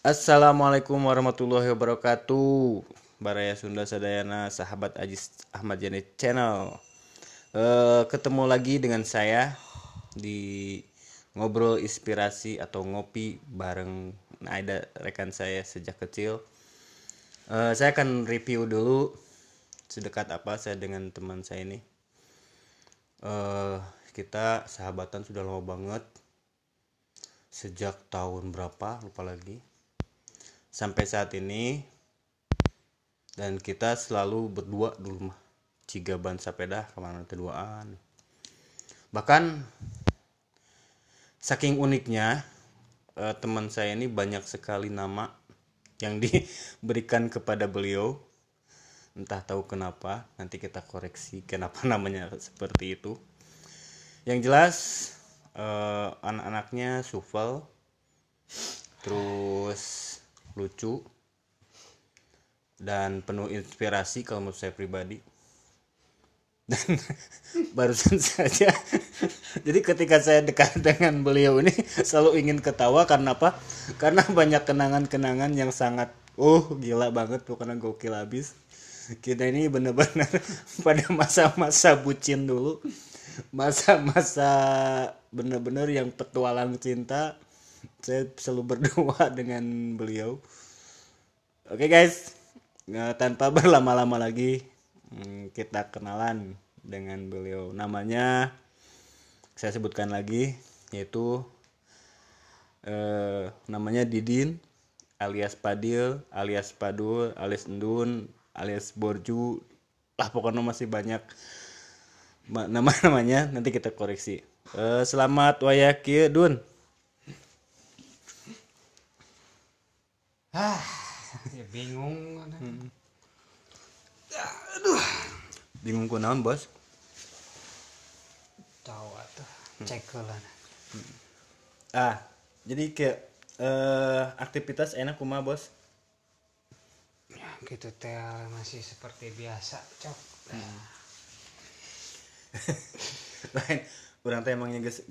Assalamualaikum warahmatullahi wabarakatuh. Baraya Sunda Sadayana Sahabat Ajis Ahmad Yani Channel. Eh, Ketemu lagi dengan saya Di Ngobrol Inspirasi atau Ngopi Bareng Naida rekan saya sejak kecil. Eh, Saya akan review dulu Sedekat apa saya dengan teman saya ini. Eh, Kita sahabatan sudah lama banget. Sejak tahun berapa? Lupa lagi sampai saat ini dan kita selalu berdua dulu mah ciga ban sepeda ke mana keduaan. Bahkan saking uniknya eh, teman saya ini banyak sekali nama yang diberikan kepada beliau. Entah tahu kenapa nanti kita koreksi kenapa namanya seperti itu. Yang jelas eh, anak-anaknya Sufel terus lucu dan penuh inspirasi kalau menurut saya pribadi. Dan barusan saja jadi ketika saya dekat dengan beliau ini selalu ingin ketawa karena apa? Karena banyak kenangan-kenangan yang sangat oh gila banget pokoknya gokil habis kita ini bener-bener pada masa-masa bucin dulu. Masa-masa bener-bener yang petualang cinta saya selalu berdua dengan beliau. Oke guys. Nggak tanpa berlama-lama lagi hmm, kita kenalan dengan beliau. Namanya saya sebutkan lagi yaitu eh, namanya Didin alias Padil alias Padul alias Endun alias Borju. Lah pokoknya masih banyak nama-namanya. Nanti kita koreksi. Eh, selamat wayaki Dun Ah, ya bingung. bingung ku naon bos Tahu atuh. Cek heula. ah jadi kayak eh aktivitas enak kumaha bos Ya, gitu teh masih seperti biasa, cok. lain orang teh emangnya geus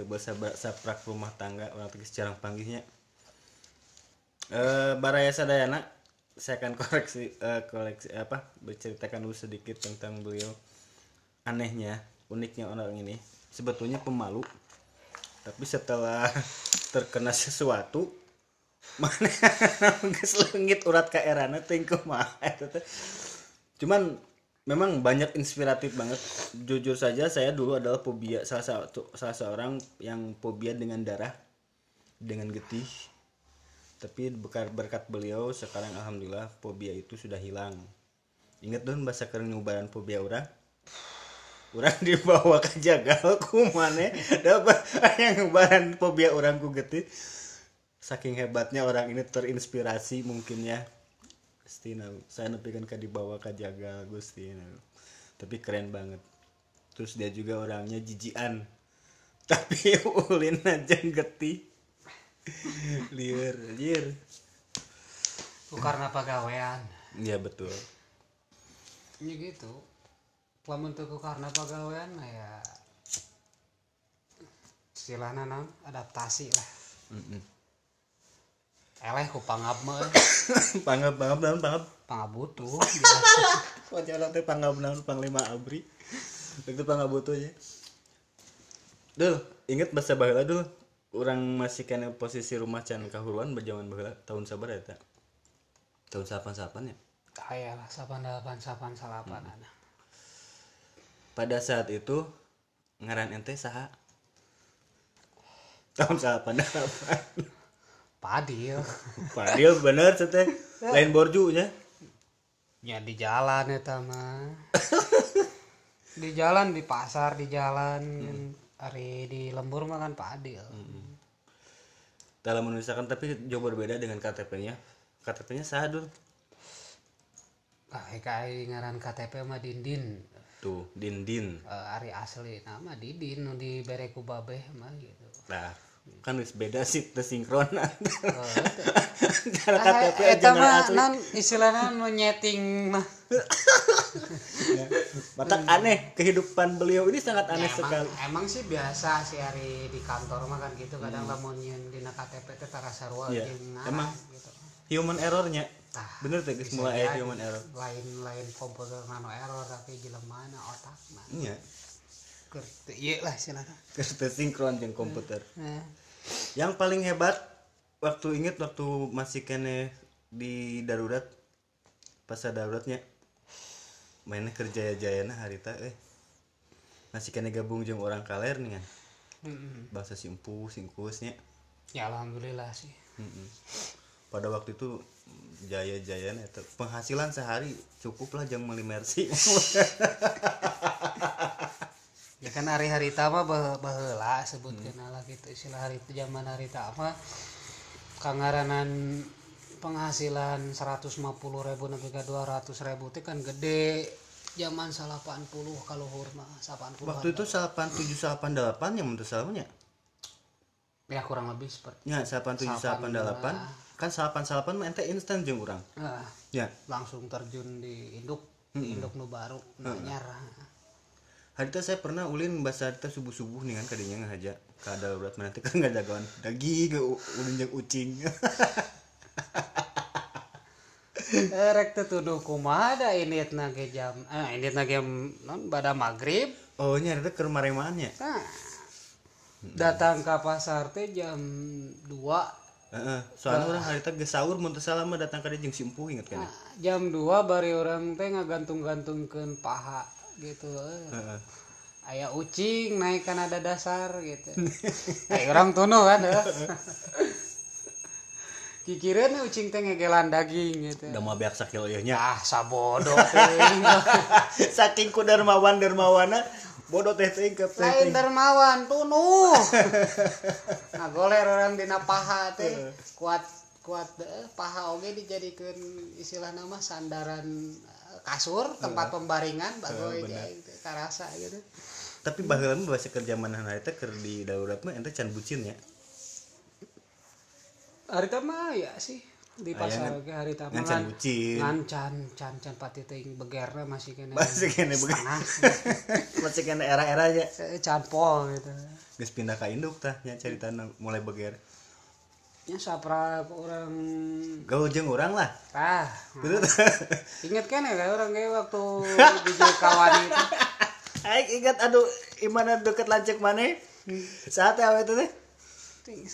heubeul sabra- saprak rumah tangga orang teh jarang eh baraya sadayana saya akan koreksi eh, koleksi apa berceritakan dulu sedikit tentang beliau. Anehnya uniknya orang ini sebetulnya pemalu. Tapi setelah terkena sesuatu mana geus leungit urat ka erana teuing kumaha eta teh cuman memang banyak inspiratif banget. Jujur saja saya dulu adalah fobia. Salah satu salah seorang yang fobia dengan darah dengan getih tapi berkat berkat beliau sekarang alhamdulillah fobia itu sudah hilang. Ingat dong bahasa kering ngubaran fobia orang orang dibawa ke jagal ku mana dapat yang ngubaran fobia orang ku getih. Saking hebatnya orang ini terinspirasi mungkin ya. Gusti nah, saya nepikan ke dibawa ke jagal Gusti tapi keren banget. Terus dia juga orangnya jijian. Tapi ulin aja getih liar liar Itu karena pagawean. ya betul Ini gitu. Lamun ku karena pagawean mah ya istilahna naon adaptasi lah. Mm-mm. Eleh ku pangap mah panggap panggap naon panggap pangabutuh. wajah teh panggap naon panglima abri itu panggap butuh ya dul inget bahasa baheula dul orang masih kena posisi rumah can kahuruan berjaman baheula tahun sabar ya tak tahun sapan sapan ya? Kayak lah sapan delapan sapan salapan Hmm. ada. pada saat itu ngaran ente saha? Tahun sapan delapan Padil. Padil bener teh. Lain borju nya? Ya di jalan eta mah. di jalan di pasar di jalan hari di lembur mah kan padil. dalam menuliskan tapi jauh berbeda dengan KTP-nya KTP-nya saha dul. Ah, kai ngaran KTP mah Dindin. tuh din din Eh, ari asli. Nama Didin nu dibere ku babeh mah gitu. Nah, kan wis beda sih tersinkron Oh, cara KTP aja mah non istilahna nu nyeting mah. Matak aneh kehidupan beliau ini sangat aneh Ya, emang, sekali. emang sih biasa sih hari di kantor mah kan gitu kadang lamun nyeun dina KTP teh sarua Iya, jeung emang. ngarang gitu human errornya? Tah, bener teh geus mulai human error. Lain lain komputer nano error tapi jelemana otak nah iya. Keur ieu lah istilahna geus teu sinkron jeung komputer. Nah, yang paling hebat waktu inget waktu masih kene di darurat pas ada daruratnya mainnya kerja jayana harita eh. Masih kene gabung jeung orang kaler nih kan mm, bangsa simpu singkusnya. Ya alhamdulillah sih. Pada waktu itu jaya jayana itu penghasilan sehari cukup lah jam meli mercy ya kan hari-hari tama bah baheula sebutkeun lah gitu. Istilah hari zaman hari tama kangaranan penghasilan 150 ribu nepi ka 200 ribu teh kan gede zaman 80 kalau mah 80 waktu itu 8788 yang menurut salahnya ya kurang lebih seperti ya 8788 kan 88 mah ente instan jeung urang. Ah, ya. Langsung terjun di induk di induk nu baru nanyar Harita saya pernah ulin bahasa harita subuh subuh nih kan kadinya ngahaja. Ka darurat mana teh kan nggak jagoan daging ulin jeung ucing Eh, rek teh tuduh kumaha da init ge jam eh init ge non pada maghrib oh nya maremaan nya nah datang ke pasar teh jam 2 Heeh, soalnya orang harita ge sahur mun teu salah mah datang ka dieu jeung si empuh inget kan? Nah, jam 2 bari orang teh ngagantung-gantungkeun paha gitu eh. Heeh. aya ucing naik kan ada dasar gitu eh orang tuno kan kikireun ucing teh ngegelan daging gitu. Udah mau beak sakilo ieu nya ah sabodo saking ku dermawan dermawana bodoh teh teuing ke teh lain dermawan tunuh. Ngagoler orang dina paha teh. Kuat kuat deh paha oge dijadikeun istilah nama sandaran eh, kasur tempat pembaringan bagoy gitu, karasa gitu. Tapi mah bahasa kerja mana harita keur di darurat mah ente can bucin ya hari mah ya sih di pasar oge hari ngan mah can bucin ngan can can can pati teuing begerna masih kena. Masih kene setengah. Masih kene era-era aja. Eh, can pol gitu. Geus pindah ka induk tah nya caritana mulai beger. Nya sapra orang gaul jeung urang lah. Ah betul. inget kan ya orang kayak waktu di kawan itu. Aik ingat aduh imana deket lancek mana saat ya itu teh Ting,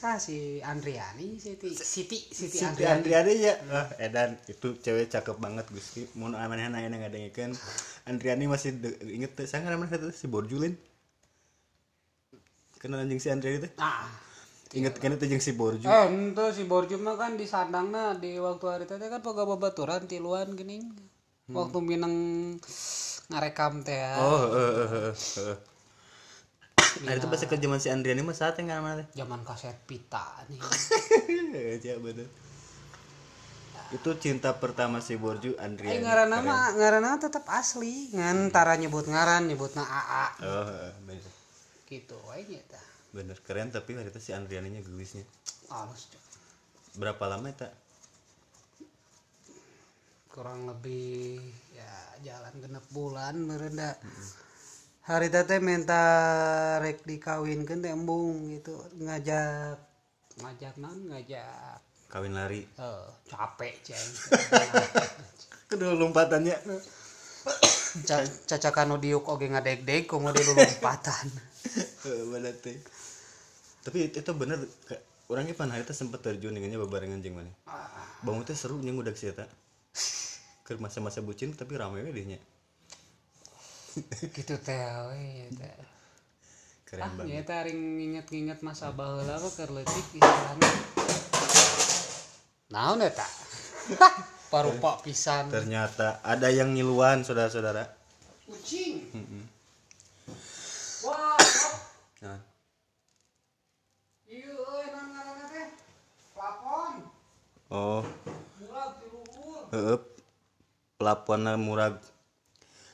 sa si Andriani Siti Siti Siti si Andriani. Andriani ya ah edan itu cewek cakep banget Gusti. Mun amanah nanya ngadengkeun Andriani masih de- inget teh saya ngaran itu si Borjulin. Kenal anjing si Andriani teh ah inget kan itu jeung si Borju. Eh itu si Borju mah kan di sandangna di waktu hari tadi kan boga babaturan tiluan geuning waktu minang ngarekam teh ya. oh heeh heeh heeh Nah itu pas ke zaman si Andriani mah saat yang mana teh zaman kaset pita nih Ya bener. Itu cinta pertama si Borju Eh Andriani. ngaranna mah ngaranna tetap asli ngantara nyebut ngaran nyebutna AA Oh, bener. gitu wae nya tah Bener keren tapi hari itu si Andrianinya gelisnya. halus Cok. Berapa lama eta? kurang lebih ya jalan genep bulan merenda hari tete minta rek dikawinkan teh embung gitu ngajak ngajak non ngajak Kawin lari. eh capek ceng Kedua lompatannya. Ca- cacakan diuk oge ngadeg-deg komo di lompatan bener teh. Tapi itu, itu bener orangnya pan hari itu sempet terjun dengan bebarengan jeung mana. Bangun teh seru jeung udah eta. Ke masa-masa bucin tapi rame we dehnya. Gitu teh. We ya teh. Keren ah banget. ya teh ring nginget-nginget masa baheula mah keur leutik istilahna naon eta parupa pisan. Ternyata ada yang ngiluan saudara-saudara. kucing. Wah Nah, ieu euy naon ngaranna teh? Plafon. Oh, murag di luhur heeh. Pelapuan murag.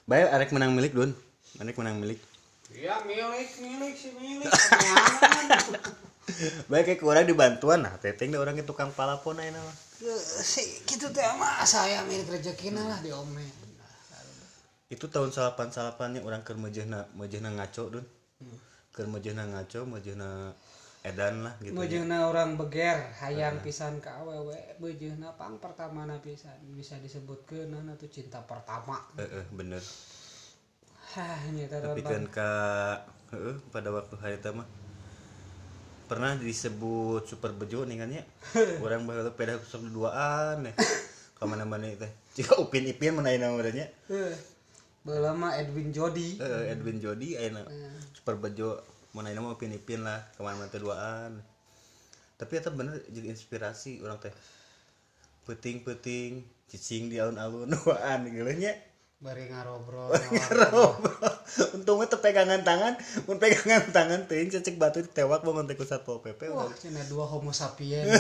Bae arek menang milik, Dun. Arek menang milik. iya milik milik si milik? Bae kayak kurang dibantuan nah, teteng deh orang itu tukang palapon aja nama. Tuh, si gitu teh mah saya milik rezekina lah di omen Itu tahun salapan salapannya orang keur mejehna mejehna ngaco, Dun. Keur mejehna ngaco, mejehna edan lah gitu ya. Bejeuna orang beger hayang pisan ke awewe bejeuna pang pertama na pisan bisa disebutkeun atau cinta pertama. Heeh, bener. Hah tapi kan ka heeh, pada waktu hari mah pernah disebut super bejo nih kan ya? Orang baru peda sok duaan ya ke mana-mana itu jika upin ipin menaik namanya Heuh. Baheula mah Edwin Jody. Eh, Edwin Jody ayeuna super bejo menaik nama upin ipin lah ke mana-mana duaan. Tapi itu bener jadi inspirasi orang teh. Peting-peting cicing di alun-alun duaan gitu nya. Bari ngarobrol untungnya tuh pegangan tangan mun pegangan tangan teuing cecek batu ditewak bangun teh ku satpol pp wah cenah dua homo sapiens.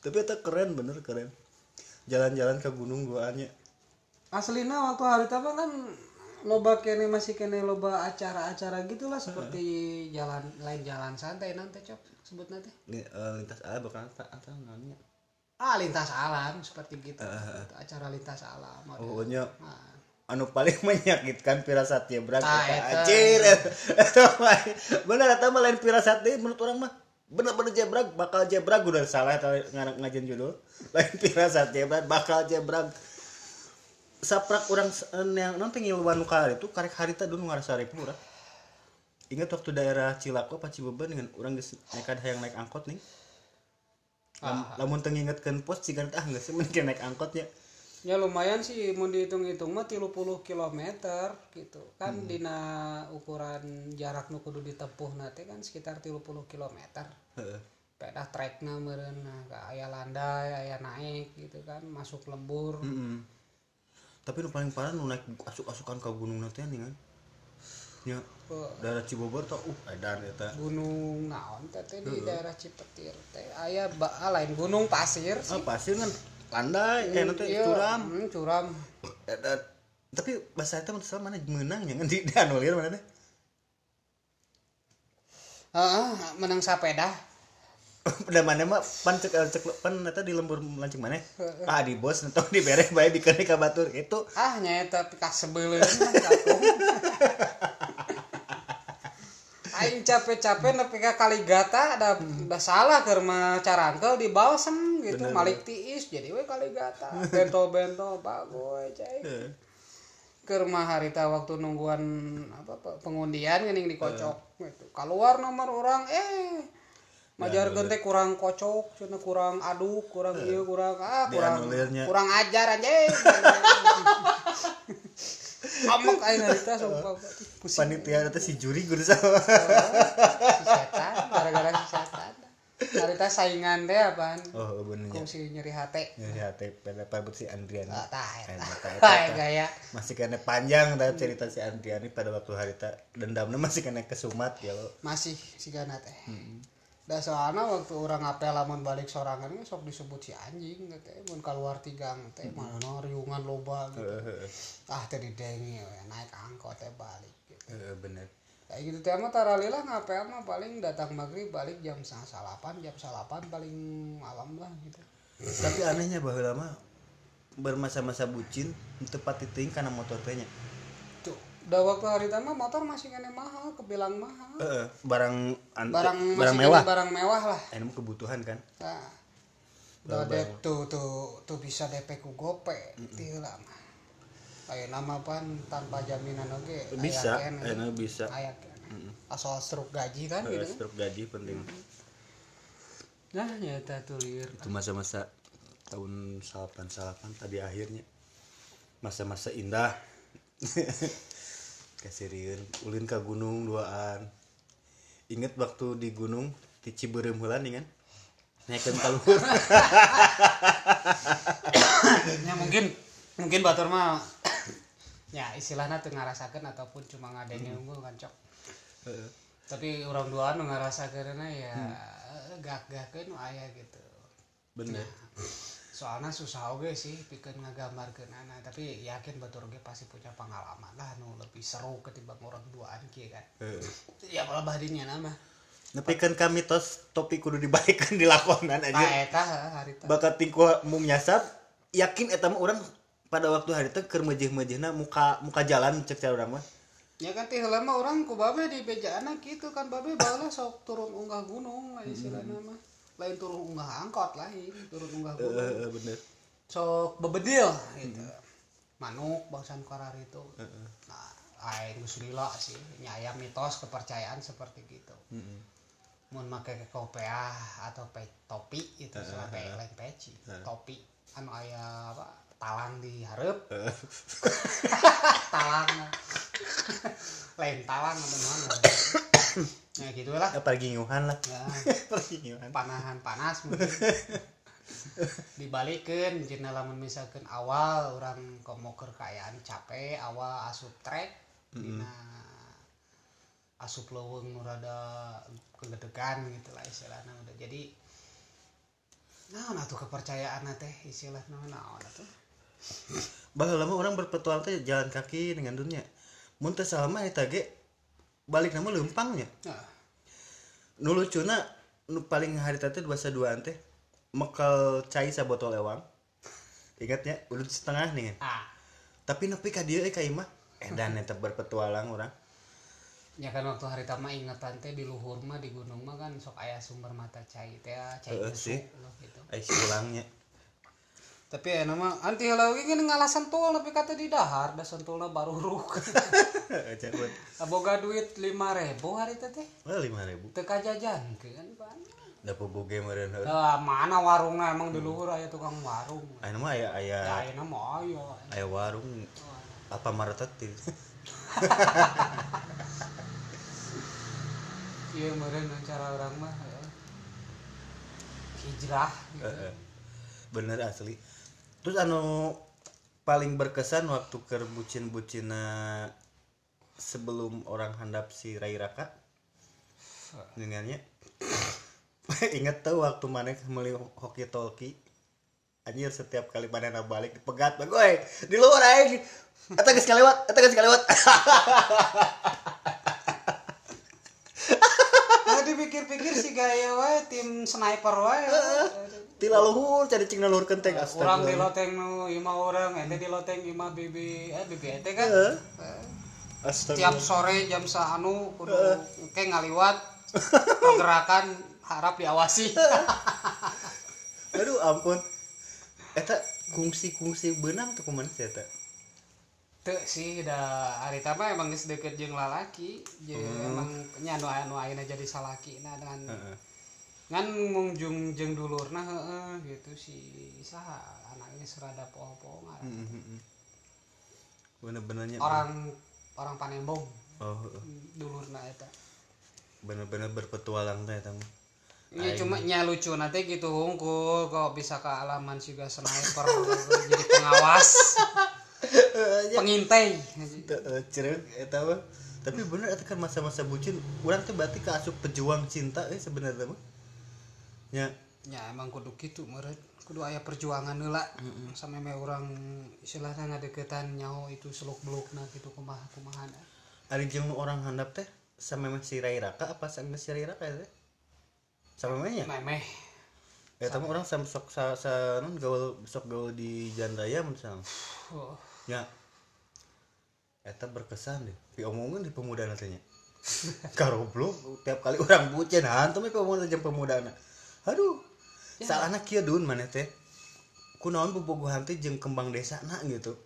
Tapi itu keren bener keren. Jalan-jalan ke gunung duaannya aslina waktu hari itu kan loba kene masih kene loba acara-acara gitulah seperti jalan lain jalan santai nanti cok sebut nanti eh, lintas alam tak atau namanya ah lintas alam seperti gitu. Acara lintas alam pokoknya Nah, anu paling menyakitkan pirasat eta. anjir. Eta mah bener mah lain pirasat deui menurut orang mah. Bener-bener jebrag bakal jebrag udah salah ngajen judul. Lain pirasat jebrag bakal jebrag saprak orang yang nanti ngiluan nu kali itu karek harita dulu ngarasa rek murah. Ingat waktu daerah Cilako apa Cibeban dengan orang geus nekat hayang naik angkot nih Lam- lamun teu ngingetkeun pos cigan ah geus mending naik angkotnya ya lumayan sih mau dihitung-hitung mah 30 km gitu. Kan Hmm. dina ukuran jarak nu kudu ditempuh nanti kan sekitar 30 km Heeh. pedah trekna meureun nah aya landai aya naik gitu kan masuk lembur. Mm-mm. Tapi nu paling parah nu naik asuk-asukan ke gunung nanti nih kan. Ya, Oh, daerah Cibubur tuh uh edan eta. gunung naon teh teh di daerah Cipetir teh aya ah, lain gunung pasir Ah, sih pasir kan landai, eh nanti Iya, curam. hmm, curam Edan. Tapi bahasa itu saya mana menang ya kan di, di anulir mana teh. Heeh, menang sepeda Udah mana mah pan cek eh, cek pan eta di lembur lancing mana? Ah di bos entong di bereh bae bikin ka batur itu. ah nyata pikas sebelum kakung Aing capek-capek nepi ka Kaligata ada ada salah keur mah carangkel di balsem gitu. Malik tiis jadi we Kaligata. Bento-bento bagus cai. Keur mah harita waktu nungguan apa pe- pengundian geuning dikocok gitu. keluar nomor orang eh majar teh kurang kocok cenah kurang aduk kurang ieu kurang ah kurang Dianulirnya. kurang ajar anjing. Amok aing harita sumpah Panitia eta si juri guru sama. si setan gara-gara si setan. Harita saingan teh apaan? Oh bener. Ya. kungsi nyeri hate. Ya hati pada pada si Andrian. ah Hae, gaya. Masih kena panjang tapi cerita si Andriani pada waktu hari ta dendamnya masih kena kesumat ya lo masih si gana teh da soalna waktu orang apel lamun balik sorangan sok disebut si anjing teh mun keluar tigang teh mana riungan loba gitu. Ah teh didengi we, naik angkot teh balik gitu. Eh, bener. Kayak gitu teh mah taralila ngapel mah paling datang maghrib balik jam setengah salapan jam salapan paling malam lah gitu. Tapi anehnya bahwa lama bermasa-masa bucin tepat titing karena motor tehnya udah waktu hari tama motor masih kena mahal kebilang mahal. Eh, barang an- barang barang mewah. barang mewah lah. Eh, ini kebutuhan kan? Nah, udah dep tuh tuh tuh bisa DP ku gope tieu lah mah. Kayak nama pan tanpa jaminan oke. bisa aya kene. enak bisa. Aya kene. Asal struk gaji kan gitu. struk gaji penting. Nah, nyata tuh liur. itu masa-masa tahun salapan salapan tadi akhirnya. Masa-masa indah kasirian ulin ke gunung duaan. Inget waktu di gunung di Ciberem nih kan? Naikkan ka luhur ya mungkin mungkin batur mah ya istilahnya tuh ngarasakan ataupun cuma ngadengin unggul kan cok. Tapi orang duaan nu ngarasakeun ya gak-gakeun nu aya gitu. bener soalnya susah oge sih pikeun ngagambarkeun anak tapi yakin batur ge pasti punya pengalaman lah nu lebih seru ketimbang orang duaan kieu kan. Heeh. ya kalau badinya nama. Tapi kan kami tos topi kudu dibalikkan di lakonan nah aja eta hari teh bakat tingku mung nyasap yakin eta mah orang pada waktu hari itu keur mejeh-mejehna muka muka jalan cek cara urang mah. Ya kan teh lama orang ku babe di bejaan gitu kan babe bawa sok turun unggah gunung lah istilahnya mah lain turun unggah angkot lain turun unggah gunung. Eh, bener. Sok bebedil gitu. Manuk bangsan korar itu. Nah lain geus lila sih. Nyaya mitos kepercayaan seperti gitu. Mun make ke kopiah atau pe topi itu uh, pe lain peci. Topi anu aya apa talang di hareup talang. Lain talang namanya ya gitulah. Eh, perginguhan lah. Ya. Perginguhan panahan panas mungkin. Dibalikkan jika lamun misalkan awal orang komo kekayaan capek awal asup trek dina asup leuweung nu rada kegedegan gitu lah istilahnya. Udah jadi nah atuh kepercayaan teh istilahnya naon atuh? Bahwa lama orang berpetualang teh jalan kaki dengan dunia. Mun teu salama eta ge balik nama lempangnya nah, nu lucuna nu paling hari tadi bahasa duaan teh mekal cai sabotol ewang ingatnya udah setengah nih. Ah. Tapi nepi ka dieu eh ka imah edan eta berpetualang orang ya kan waktu hari tama ingatan teh di luhur mah di gunung mah kan sok aya sumber mata cai teh cai besuk sih. gitu. Pulangnya tapi ya nama anti lagi kan ngalah sentul tapi kata di dahar dah sentulna baru ruk. Aboga duit lima ribu hari itu teh. Oh lima ribu? Teka jajan kan dapat boge meureun heuh Lah, mana warungnya? Emang di luhur tukang warung. Aya mah aya aya ya ayeuna mah aya. aya warung apa martet iya meureun cara orang mah hijrah gitu. Heeh. Bener asli. Terus anu paling berkesan waktu ke bucin-bucina sebelum orang handap si Rai Raka? Dengannya inget tuh waktu mana meli hoki talkie anjir setiap kali mana balik dipegat bagoy di luar aja Eta geus kalewat, eta geus kalewat. Dipikir-pikir si gaya wae tim sniper wae. Tila luhur cari cing luhur kenteng Orang di astaga. loteng nu ima orang, ente di loteng ima bibi, eh bibi ente kan. Eh, Astaga. Tiap sore jam anu kudu kayak ngaliwat pergerakan harap diawasi. Aduh ampun. Eta kungsi-kungsi benang tuh kumaha eta? Tuh sih da hari tama emang geus deket jeung lalaki, jeung emang nya anu anu ayeuna jadi salaki nah dengan Heeh. ngan mungjung jeung dulurna heeh gitu si saha anaknya serada poho-poho ngaran. Heeh, heeh. Bener-benernya orang orang Panembong Oh, heeh. dulurna eta bener-bener berpetualang teh eta mah. Iya cuma nya lucu nanti gitu hungkul kok bisa ke alaman juga sniper jadi pengawas pengintai Cereng eta mah. Tapi bener eta kan masa-masa bucin, urang teh berarti kaasup pejuang cinta eh sebenarnya mah. Ya, ya emang kudu gitu meureun kudu aya perjuangan heula sampai me orang istilahnya ngadeketan nyaho itu seluk beluk nah gitu kumaha kumaha ari jeung orang handap teh sampe mah si Rai Raka apa sampe si Rai Raka teh? Sampe mah nya? memeh Eta mah orang sam sok sa, sa non gaul sok gaul di Jalan Raya misalnya. oh. Ya. Eta berkesan deh. Diomongin di pemuda nantinya. Karoblok tiap kali orang bucin hantu mah pemuda jeung pemuda Aduh. Salahna kieu dun mana teh. Kunaon bobogohan teh jeung kembang desa na gitu.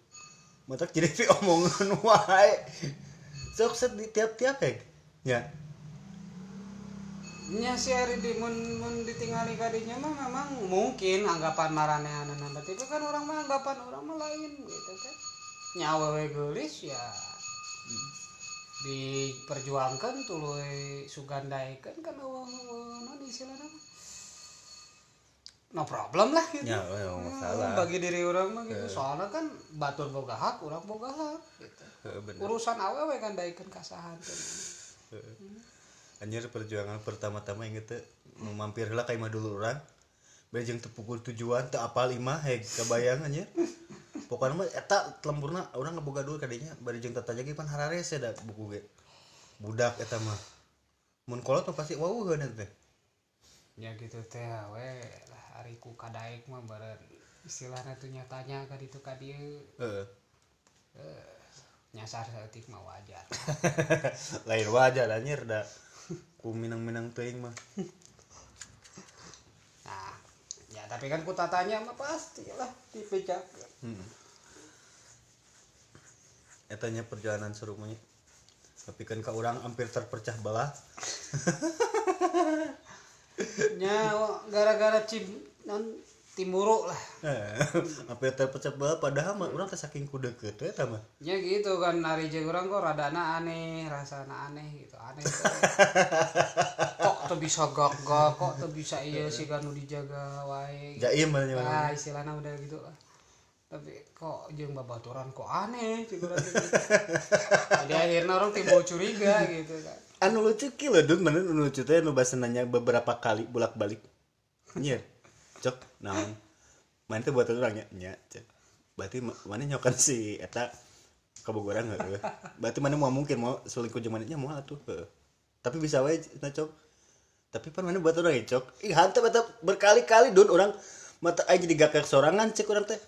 Matak jadi diomongan wae. Sok set di tiap-tiap ya. Ya. Nya si hari di mun mun ditinggali kadinya mah memang mungkin anggapan marane anan tapi kan orang mah anggapan orang mah lain gitu kan. Nyawa we geulis ya diperjuangkan tuluy sugandaikeun kan eueuh non istilahna mah. no problem lah gitu. Ya, ya, nggak masalah. bagi diri orang mah gitu. Soalnya kan batur boga hak orang boga hak gitu. Bener. urusan awewe kan daikeun kasahan Anjir perjuangan pertama-tama yang mampir lah kayak mah dulu orang. Bejeng tepukul tujuan teu apal imah heg kebayang anjir. Pokoknya mah eta lemburna orang ngeboga dulu kadinya bari jeung tatanya pan harares da buku ge. Budak eta mah. Mun kolot mah pasti wawuheun eta teh. Ya gitu teh we lah hariku kadaik mah beren istilahnya tuh nyatanya ka ditu ka dieu heeh nyasar seetik mah wajar. Lain wajar anjir da ku minang-minang teuing mah. Nah ya tapi kan ku tatanya mah pasti lah dipejak hmm. etanya perjalanan serumanya tapi kan ka orang hampir terpecah belah. Nya gara-gara cim non timuru lah. Hampir terpecah belah padahal mah orang saking ku deket we eta mah. Ya gitu kan hari jeung urang kok rada aneh rasana aneh gitu aneh kok tuh bisa gak-gak kok tuh bisa iya sih kan nu dijaga wae jaim mah. Nya. nah istilahnya udah gitu. Lah tapi kok jeung babaturan kok aneh gitu. jadi akhirnya orang timbul curiga gitu kan. Anu lucu ki lho dun mana anu lucu teh bahasa nanya beberapa kali bolak-balik. Iya cok naon main teh buat orang nya cek berarti ma- mana nyokan si eta? Kabogoran nggak tuh berarti mana mau mungkin mau selingkuh jeung manehnya mau Heuh. tapi bisa wae nah cok tapi pan mana buat orang ya cok ih eta. Berkali-kali dun orang mata aja jadi gakak sorangan cek orang teh.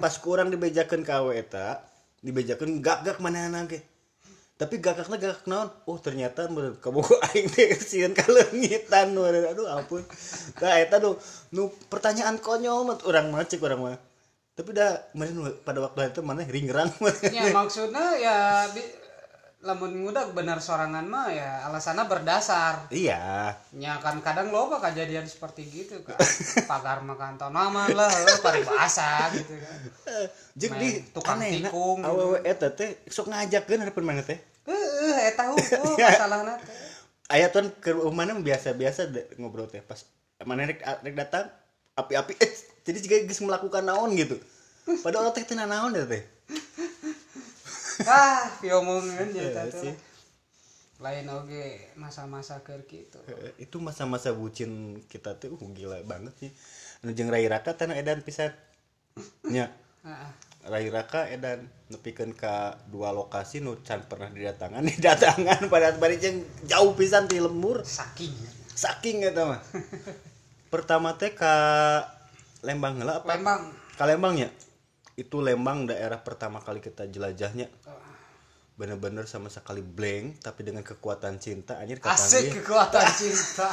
Pas kurang dibejakeun ka awe eta dibejakeun gak-gak mana ge tapi gakaknya gakak naon? Oh ternyata menurut kamu aing teh sieun kalengitan aduh ampun. Tah eta nu nu pertanyaan konyol mah urang mah cek urang mah. Tapi dah pada waktu itu mana ringgerang ya maksudnya ya lamun muda benar sorangan mah ya alasannya berdasar iya Ya kan kadang loba kejadian seperti gitu kan. Pagar makan tanaman lah, eh, paribasa gitu kan. jeung Main di tukang anehna, tikung awewe eta teh sok ngajakkeun harapan mana teh Heeh, eta hukum Ya. masalahna teh. aya tuan ke mana biasa-biasa ngobrol teh pas mana rek, rek datang api-api eh jadi jika geus melakukan naon gitu padahal teh teu naon ya teh Ah, diomongin ya Iya sih. Lain oge masa-masa keur kitu. Eh, itu masa-masa bucin kita tuh uh, gila banget sih jeung Rai Raka nu edan pisan nya. Rai Raka edan nepikeun ka dua lokasi nu can pernah didatangan didatangan pada bari jeung jauh pisan di lembur Saking. saking eta mah pertama teh ka Lembang heula apa Lembang. ka Lembangnya itu Lembang daerah pertama kali kita jelajahnya bener-bener sama sekali blank tapi dengan kekuatan cinta anjir Asik kekuatan cinta.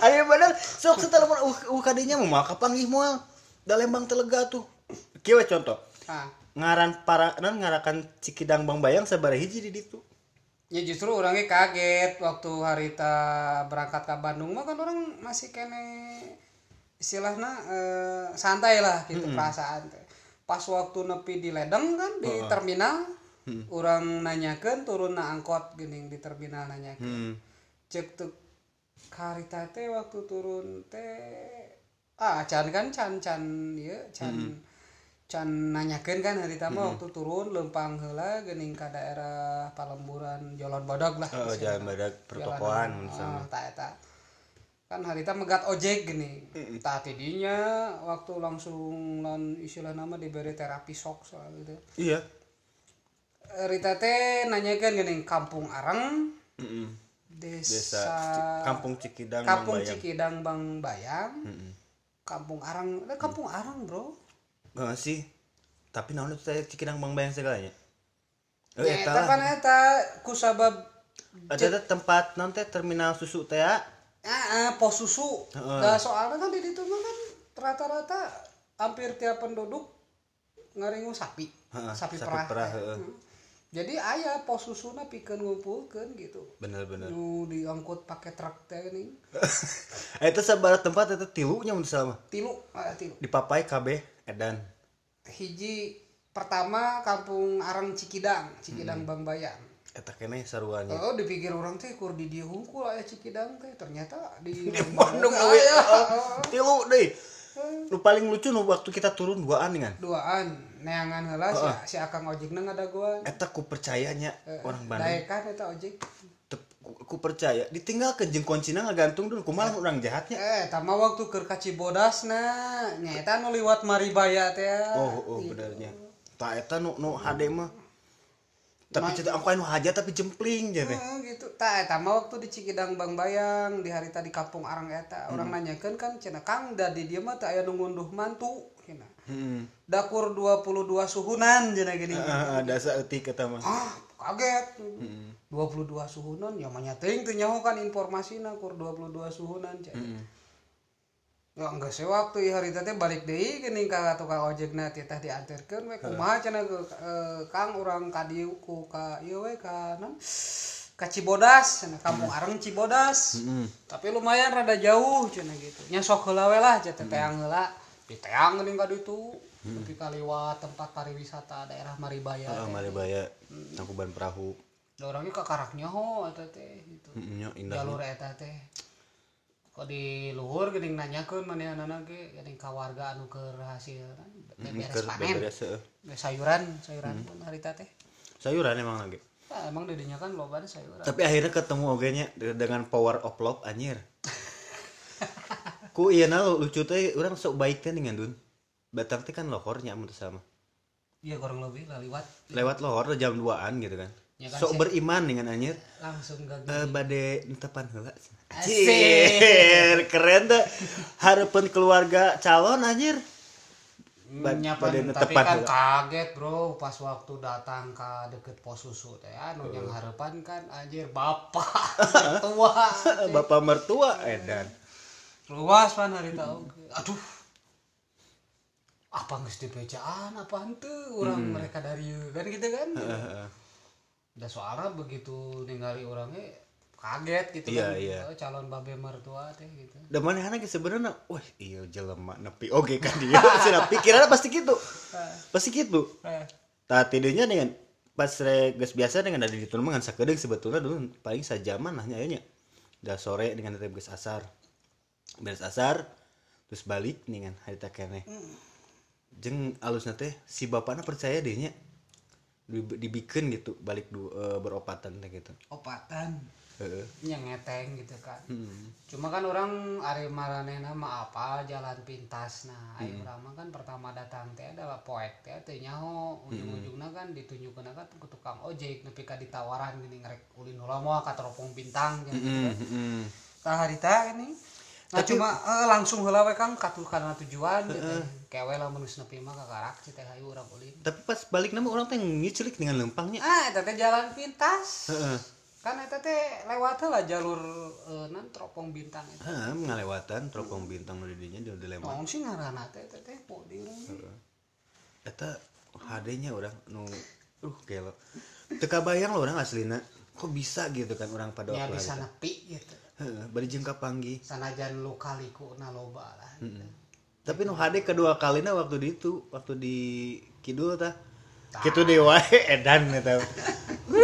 Ayo bener, sok setelah uh, uh kadinya mau kapanggih moal. Da Lembang telega tuh. We contoh. Ah, Ngaran para nan ngarakan Cikidang Bang Bayang sabaraha hiji di ditu. ya justru orangnya kaget waktu harita berangkat ke Bandung mah kan orang masih kene istilahnya eh, santai lah gitu perasaan. pas waktu nepi di ledeng kan di oh. terminal hmm. orang nanyakan turun na angkot gini di terminal nanyakan hmm. cek tuh karita teh waktu turun teh ah can kan can can ya can hmm. can nanyakan kan hari tama hmm. waktu turun lempang hela geuning ke daerah Palemburan Jalan Badak lah. Oh, Jalan Badak pertokoan misalnya. Ah, tak kan harita megat ojek gini tak tidinya waktu langsung lan istilah nama diberi terapi sok soal gitu Iya. Rita teh nanyakan gini kampung Arang Mm-mm. desa, Desa Kampung Cikidang Bang Kampung Bayang. Cikidang Bang Bayang Mm-mm. Kampung Arang eh, Kampung Arang bro Heeh sih. Tapi naon itu teh Cikidang Bang Bayang segalanya. Oh, ya eta eta lah. kan eta kusabab Ada tempat non teh terminal susu teh ya. Ah, ah, pos susu Heeh. nah, soalnya kan di mah kan rata-rata hampir tiap penduduk ngaringu sapi Heeh, sapi, sapi perah, perah. Hmm. jadi ayah pos susuna pikeun ngumpulkeun gitu Bener-bener. nu diangkut pakai truk teh nih Eta sabaraha tempat eta tilunya mun salah tilu ah, tilu Di Papai KB Edan. hiji pertama kampung Arang Cikidang Cikidang Bang Bayang Eta keneh saruannya. Oh, dipikir orang teh kur di dia hungkul aya Cikidang teh ternyata di Bandung Ah, deui. iya. Tilu deui. Nu paling lucu nu waktu kita turun duaan kan. duaan neangan heula si, si akang ojekna ngadagoan Eta ku percayanya orang Bandung. daekan eta ojek Tep- ku, ku percaya ditinggalkeun jeung kuncina ngagantung dulu kumaha orang jahatnya. eh tama waktu keur ka Cibodasna nyata nu liwat Maribaya teh Oh, oh benernya. Ta eta nu nu hade mah. Tapi cerita aku anu haja tapi jempling jadi. Eh, gitu tah eta mah waktu di Cikidang Bang Bayang di hari tadi kampung Arang eta orang nanyakeun kan cenah Kang da di dieu mah teh aya nu ngunduh mantu kena Hmm. dakur 22 suhunan cenah gini Ah, ada saeutik eta mah. ah kaget 22 suhunan ya manya teuing teu nyaho kan informasina kur 22 suhunan cek Hmm. Ya enggak sih waktu ieu harita teh balik deui geuning ka tukang ojekna teh tah dianterkeun we kumaha cenah ke eh, Kang urang ka dieu ku ka ieu we ka Cibodas kampung Areng Cibodas. Hmm. tapi lumayan rada jauh cenah gitu. Nya sok heula we lah cenah teang heula. Di teang ka ditu. Tapi kaliwat tempat pariwisata daerah Maribaya teh. Maribaya, Tangkuban Perahu. Orangnya ke karaknya ho eta teh gitu. Hmm, nya indah. jalur eta teh kok di luhur geuning nanyakeun manehanana ge geuning ka warga anu keur hasil beres panen sayuran sayuran pun harita teh Sayuran emang lagi. Nah, emang dedinya kan loba sayuran Tapi akhirnya ketemu ogenya dengan power of love anjir. Ku iya na lucu teh urang sok baik teh dengan dun. Batang teh kan lohornya mun teu sama. iya kurang lebih lah liwat Lewat lohor jam 2-an gitu kan. Ya kan, sok sih. beriman dengan anjir. langsung gak Eh bade entepan heula. Asik. Anjir, keren teh. Harapan keluarga calon anjir. Ba- nyapan pada tapi netepan kan heula. kaget bro pas waktu datang ke deket pos susu teh anu yang harapan kan anjir bapak tua Bapak mertua edan. luas pan hari tahu aduh apa nggak dipecaan apa henteu orang mereka dari kan gitu kan Heeh. udah soalnya begitu ningali orangnya kaget gitu Iya, kan iya. Oh, calon babe mertua teh gitu Da manehna ge sebenarnya wah iya jelema nepi oge kan dia. Cenah pikiranna pasti gitu. Pasti gitu. eh, Tah tidinya dengan pas re geus biasa dengan ada di ditu mah ngan sakedeung sebetulnya dulu paling sajaman lah nya nya. Da sore dengan geus asar. Beres asar terus balik dengan harita keneh. Jeung alusna teh si bapakna percaya deh nya. Di- Dibikeun gitu balik du, eh, beropatan teh gitu. opatan. Yang ngeteng gitu kan. Hmm. cuma kan orang ari maranehna mah apa jalan pintas. Nah Hmm. ayo urang mah kan pertama datang teh adalah poek teh teh nyaho. Ujung-ujungna kan ditunjukkeun kan ke tukang ojek nepi ka ditawaran gini ngerek ulin heula moal ka teropong bintang gitu Hmm, kan hmm. harita ini. Nah cuma eh, langsung heula we kang katu kana tujuan gitu. Kewe lah menulis nepi mah ka karak teh hayu urang ulin. Tapi pas balik nama orang teh ngicelik dengan lempangnya. ah eta teh jalan pintas. Heeh. Kan eta teh lewat lah jalur eh, nan teropong bintang eta Heeh, ngalewatan teropong bintang nu di dinya di dilema. Naon sih ngaranna teh teh teh po di. Eta HD-nya orang nu uh gelo. Teu kabayang lo orang aslina. Kok bisa gitu kan orang pada Nya waktu bisa nepi gitu. Heeh, bari jeung kapanggih. Sanajan lu kaliku na loba lah. gitu. Tapi nu HD kedua kalinya waktu di itu, waktu di Kidul tah. Kitu di wae edan eta.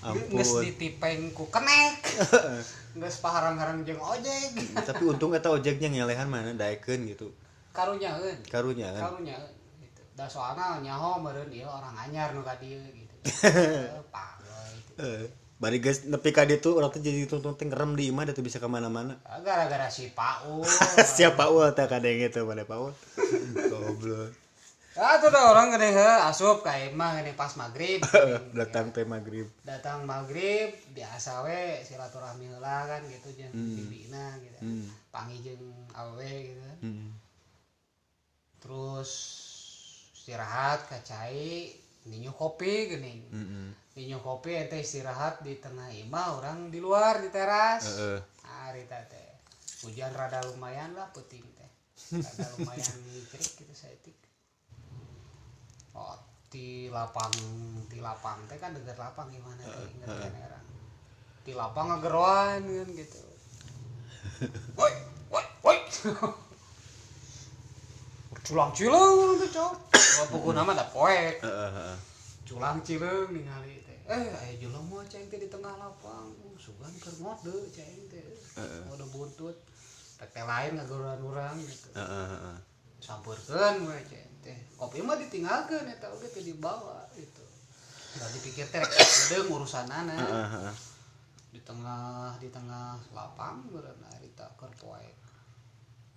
Ampun. ditipeng ku kenek. Geus paharang-harang jeung ojek. Tapi untung eta ojeknya ngelehan mana daekeun gitu. Karunyaeun. Karunya kan. Karunyaeun gitu. Da soalna nyaho meureun ieu orang anyar nu ka dieu gitu. Eh, Pagoy gitu. Eh, bari geus nepi ka ditu urang teh jadi tuntun teh ngerem di imah teh bisa ke mana mana Ah, Gara-gara si Paul. Siapa ul teh kadang gitu pada Paul. Goblok. Ah tuh dah orang gede he asup ka imah gede pas maghrib. Datang teh maghrib. datang maghrib biasa we silaturahmi heula kan gitu jeung bibina gitu Hmm. jeung awewe gitu. Hmm. terus istirahat ka cai ninyu kopi Heeh. ninyu kopi ente istirahat di tengah imah orang di luar di teras Heeh. hari teh hujan rada lumayan lah puting teh rada lumayan cerik gitu saeutik oh di lapang di lapang. Teh kan dekat lapang gimana teh ngerti orang. Di lapang ngageroan kan gitu. Woi woi woi. Culang cileung tuh cok. Wah, buku nama ada poek heeh. culang cileung ningali teh. Eh aya jelema mau ceng teh di tengah lapang. Uh, sugan keur ngode ceng teh. Ngode buntut. Teh lain ngageroan urang gitu Teh. Kopi mah ditinggalkeun eta oge teh dibawa gitu. Da dipikir teh urusanana Heeh, heeh. di tengah di tengah lapang beureuh harita keur poek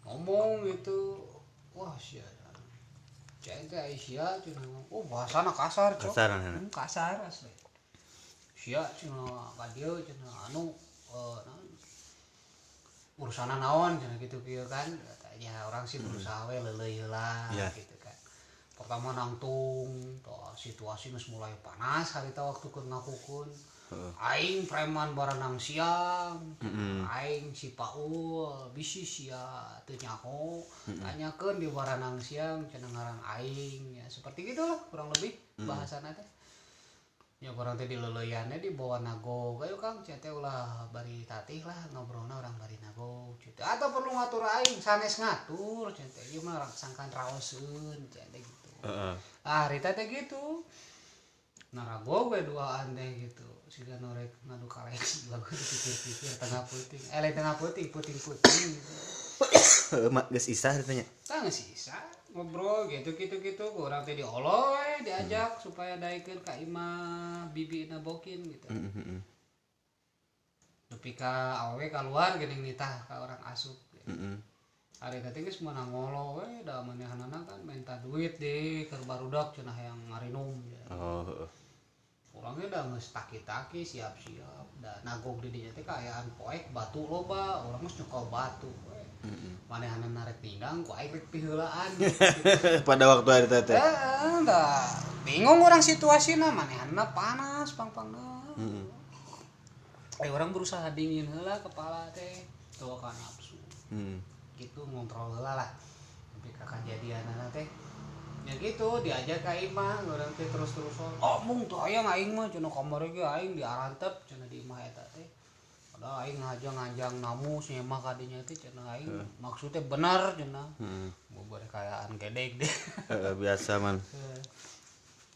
ngomong gitu. Wah ceng teh Aisyah cenah oh bahasana kasar cok. Kasar, nah. Hmm, kasar asli. Sia cenah ka dieu cenah anu eh naon? Urusana naon cenah gitu kieu kan ya orang sih berusaha we heula Iya. gitu kan. Pertama nangtung tuh situasi geus mulai panas harita waktu ke ngakukeun aing preman barenang siang aing si Paul bisi sia teu nyaho tanyakeun di barenang siang cenah ngaran aing ya. Seperti gitulah kurang lebih teh. ya kurang teh di leleyannya di bawah nago. Kayu kang cete ulah bari tatih lah ngobrolna orang bari nago cete atau perlu ngatur aing sanes ngatur cete ieu mah sangkan raoseun cete gitu. Heeh. ah rita teh gitu. Narago gue duaan teh gitu. Siga norek ngadu koleksi bagus dipikir-pikir tengah puting. Eh tengah puting puting-puting. Gitu Heeh, mak geus isah ditanya. tang sisa ngobrol gitu gitu gitu orang teh diolo we diajak supaya daikeun ka imah bibi bokin gitu Heeh, heeh. Nepi ka awewe keluar geuning nitah ka orang asup Heeh. Ari teh geus meunang ngolo we da manehanana kan minta duit deh keur barudak cenah yang ngarinum ya. Oh. Orangnya udah geus taki-taki siap-siap da nagog di dinya teh kaayaan poek batu loba orang geus nyokol batu we. Manehanana rek pinggang ku aing rek piheulaan Pada waktu hari teh. Eh, dah bingung orang situasinya manehna panas pang-pangna. Heeh. Eh orang berusaha dingin heula kepala teh tuh kan nafsu. Heeh. Gitu ngontrol heula lah. Tapi ka kejadian teh ya gitu diajak ka imah orang teh terus-terusan oh mung tuh aya aing mah cenah kamar ge aing diarantep cenah di imah eta teh padahal aing aja nganjang namu nyemah kadinya teh cenah aing maksudnya benar cenah Heeh. mau berkayaan gedeg deh biasa man.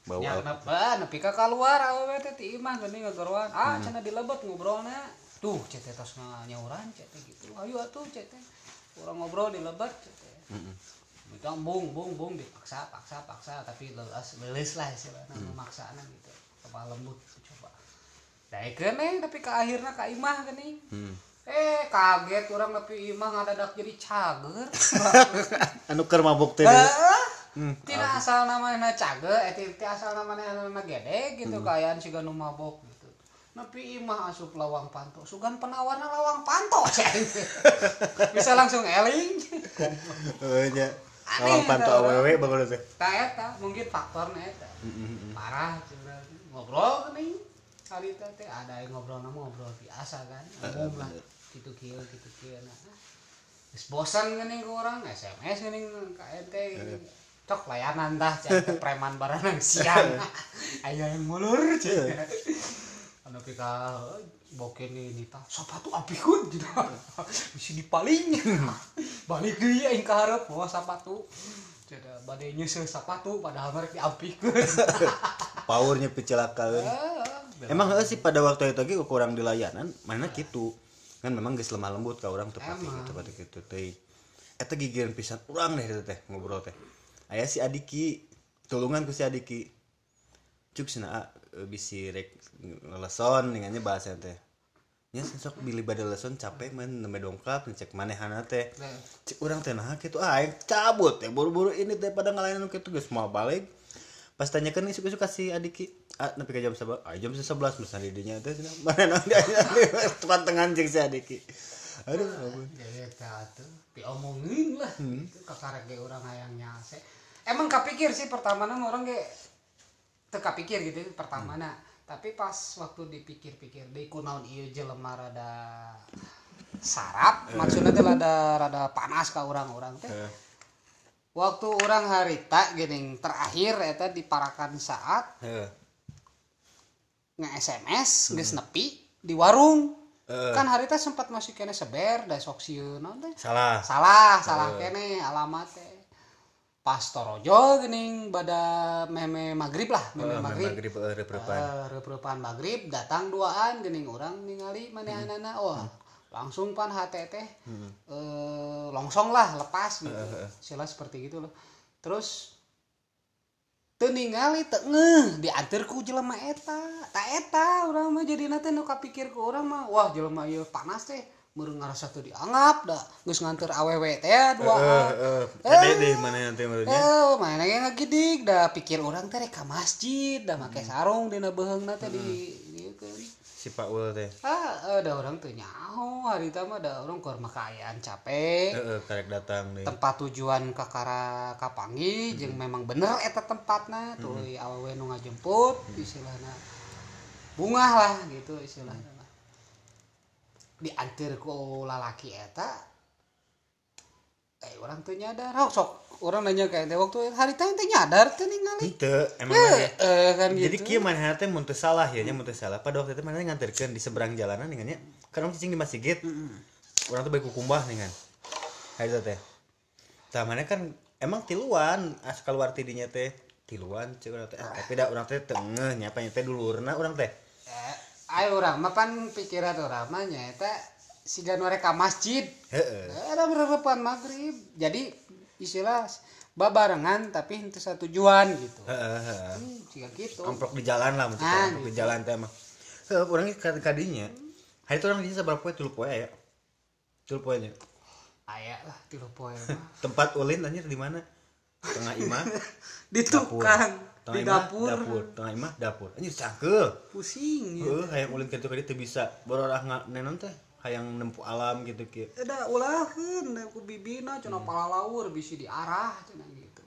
Bau Ya, al- nepa, nepi ka keluar awewe teh ti imah geuning ngagorowan. Ah, cenah dilebet ngobrolna. Tuh, cete tos nyauran cete gitu. Ayo atuh cete. Urang ngobrol dilebet cete. Heeh. Minta bung bung bung dipaksa paksa paksa tapi leles leles lah istilahna memaksana gitu. Kepala lembut coba. Daekeun eh tapi ka akhirna ka imah geuning. Hmm. Eh kaget orang nepi imah ngadadak jadi cager. Anu keur mabuk teh. Heeh. Tidak asal namanya cage, eh tidak asal namanya nama gede gitu kayaan siga nu mabok gitu. Nepi imah asup lawang panto, sugan penawarna lawang panto. Bisa langsung eling. Heeh Lawang panto eta, awewe bagus teh. Tah eta mungkin faktorna eta. Parah cenah. ngobrol nih. Hari teh teh ada yang ngobrol nama ngobrol biasa kan. Umum lah. Gitu kieu gitu kieu nah. Geus bosan geuning ku urang SMS geuning ka ente. Cok layanan tah cek preman baranang siang. Aya yang ngulur cek. Anu pika boken ini tah sapatu apikeun cenah. Bisi dipaling. Balik deui aing ka hareup bawa sapatu. Cenah bade nyeuseul sapatu padahal merek diampikeun. Powernya pecelakaan. Emang heeh sih pada waktu itu lagi kurang di layanan, mana gitu. Kan memang geus lemah lembut ka urang tepati Emang. gitu tepati gitu teh. Eta gigireun pisan urang deh itu teh ngobrol teh. Aya si Adiki, tulungan ku si Adiki. Cuk eh, bisi rek ngeleson ningannya bahasa teh. Nya sok bili bade leson capek man nembe dongkap cek manehana teh. Cik urang teh nah kitu ah cabut ya buru-buru ini teh pada ngalahin anu kitu geus mau balik. Pas tanyakan nih suka-suka si Adiki, ah nepi ka jam sabaraha? Ah jam 11 misalnya di dinya teh. Mana nang dia tempat tengah anjing si Adiki. Aduh, ampun. Jadi eta tuh diomongin lah gitu kakarek ge urang hayang nyase. Emang kapikir sih pertama orang ge teu kapikir gitu pertamana. Tapi pas waktu dipikir-pikir deui kunaon ieu jelema rada sarap, maksudnya teh rada rada panas ka urang-urang teh. Eh, Waktu orang harita geuning terakhir eta diparakan saat Heeh. nge-SMS geus nepi di warung. Eh. Kan harita sempat masih kene seber da sok naon teh. Salah. salah salah kene alamat teh pas torojo geuning bada meme maghrib lah meme Eh, maghrib. Maghrib eh, rep-repan. Eh, rep-repan maghrib datang duaan geuning orang ningali manehanana oh langsung pan hate teh eh, longsong lah lepas gitu. Sila seperti gitu loh. Terus ningali teu ngeuh diantar ku jelema eta. Tak eta urang mah jadi nanti nu kapikir ku urang mah wah jelema ieu panas teh meureun ngarasa teu dianggap da geus nganter awewe teh ya Eh, eh, gede deh mana nanti menurutnya. Eh, mana ge ngagidik da pikir orang teh ka masjid da make sarung dina beheungna teh di dieukeun. si Pak Ul teh. Ah ada orang tuh nyaho hari itu mah ada orang keluar makayaan capek. Heeh karek datang deh. Tempat tujuan ke Kara Kapangi jeung memang bener eta tempatna tuh awewe nu ngajemput istilahna bunga lah gitu istilahna diantar ku lalaki eta eh orang tuh nyadar. Oh, sok orang nanya kayak teh waktu hari teh teh nyadar teh ningali Henteu, emang eh, mana- eh, kan gitu. jadi kieu manehna teh mun teu salah ya nya mun teu salah. Pada waktu itu manehna nganterkeun di seberang jalanan dengan nya kan orang cicing di masjid. Orang tuh baik kukumbah dengan hari itu teh. Tah mana kan emang tiluan as keluar tidinya teh. Tiluan cek urang teh. Ah, tapi da urang teh tengah nyapa nya teh dulurna urang teh. Eh, ayo orang mah pan pikiran orang mah nyata siga mereka masjid. Heeh. Ada berhadapan maghrib. Jadi istilah babarengan tapi itu satu tujuan gitu. Heeh hmm, jika gitu. Amplok di jalan lah mesti Ah, amplok di gitu. jalan teh mah. Urang ge kadinya hari itu orang di sabar poe tuluy poe ya tuluy poe nya. Ayah lah tilu poe tempat ulin anjir di mana? Tengah imah. Di tukang Tengah dapur. dapur tengah imah dapur. Anjir cangkel pusing ya. heuh hayang ulin kitu teu bisa bororah nenon teh? Hayang nempuh alam gitu kieu ada ulahin aku bibina cina pala laur bisa diarah cina gitu.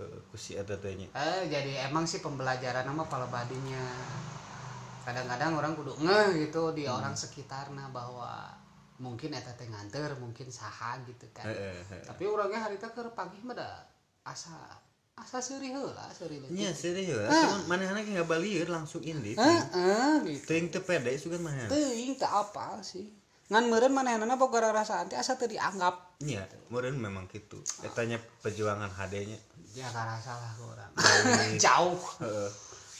Heuh ku si eta teh eh jadi emang sih pembelajaran nama pala badinya. Kadang-kadang orang kudu ngeh gitu di orang sekitarnya bahwa mungkin eta teh nganter mungkin saha gitu kan. Heeh heeh tapi orangnya hari teh keur pagi mah asa asa seuri heula seuri leutik. nya serius cuman manehna ge ngabalieur langsung indi Heeh gitu. teuing teu pede sugan manehna. Teuing teu apa sih. Ngan meureun manehna boga rarasaan teh asa teu dianggap. nya meureun memang kitu. Eta nya perjuangan HD nya Ya karasa lah urang. Jauh. heeh.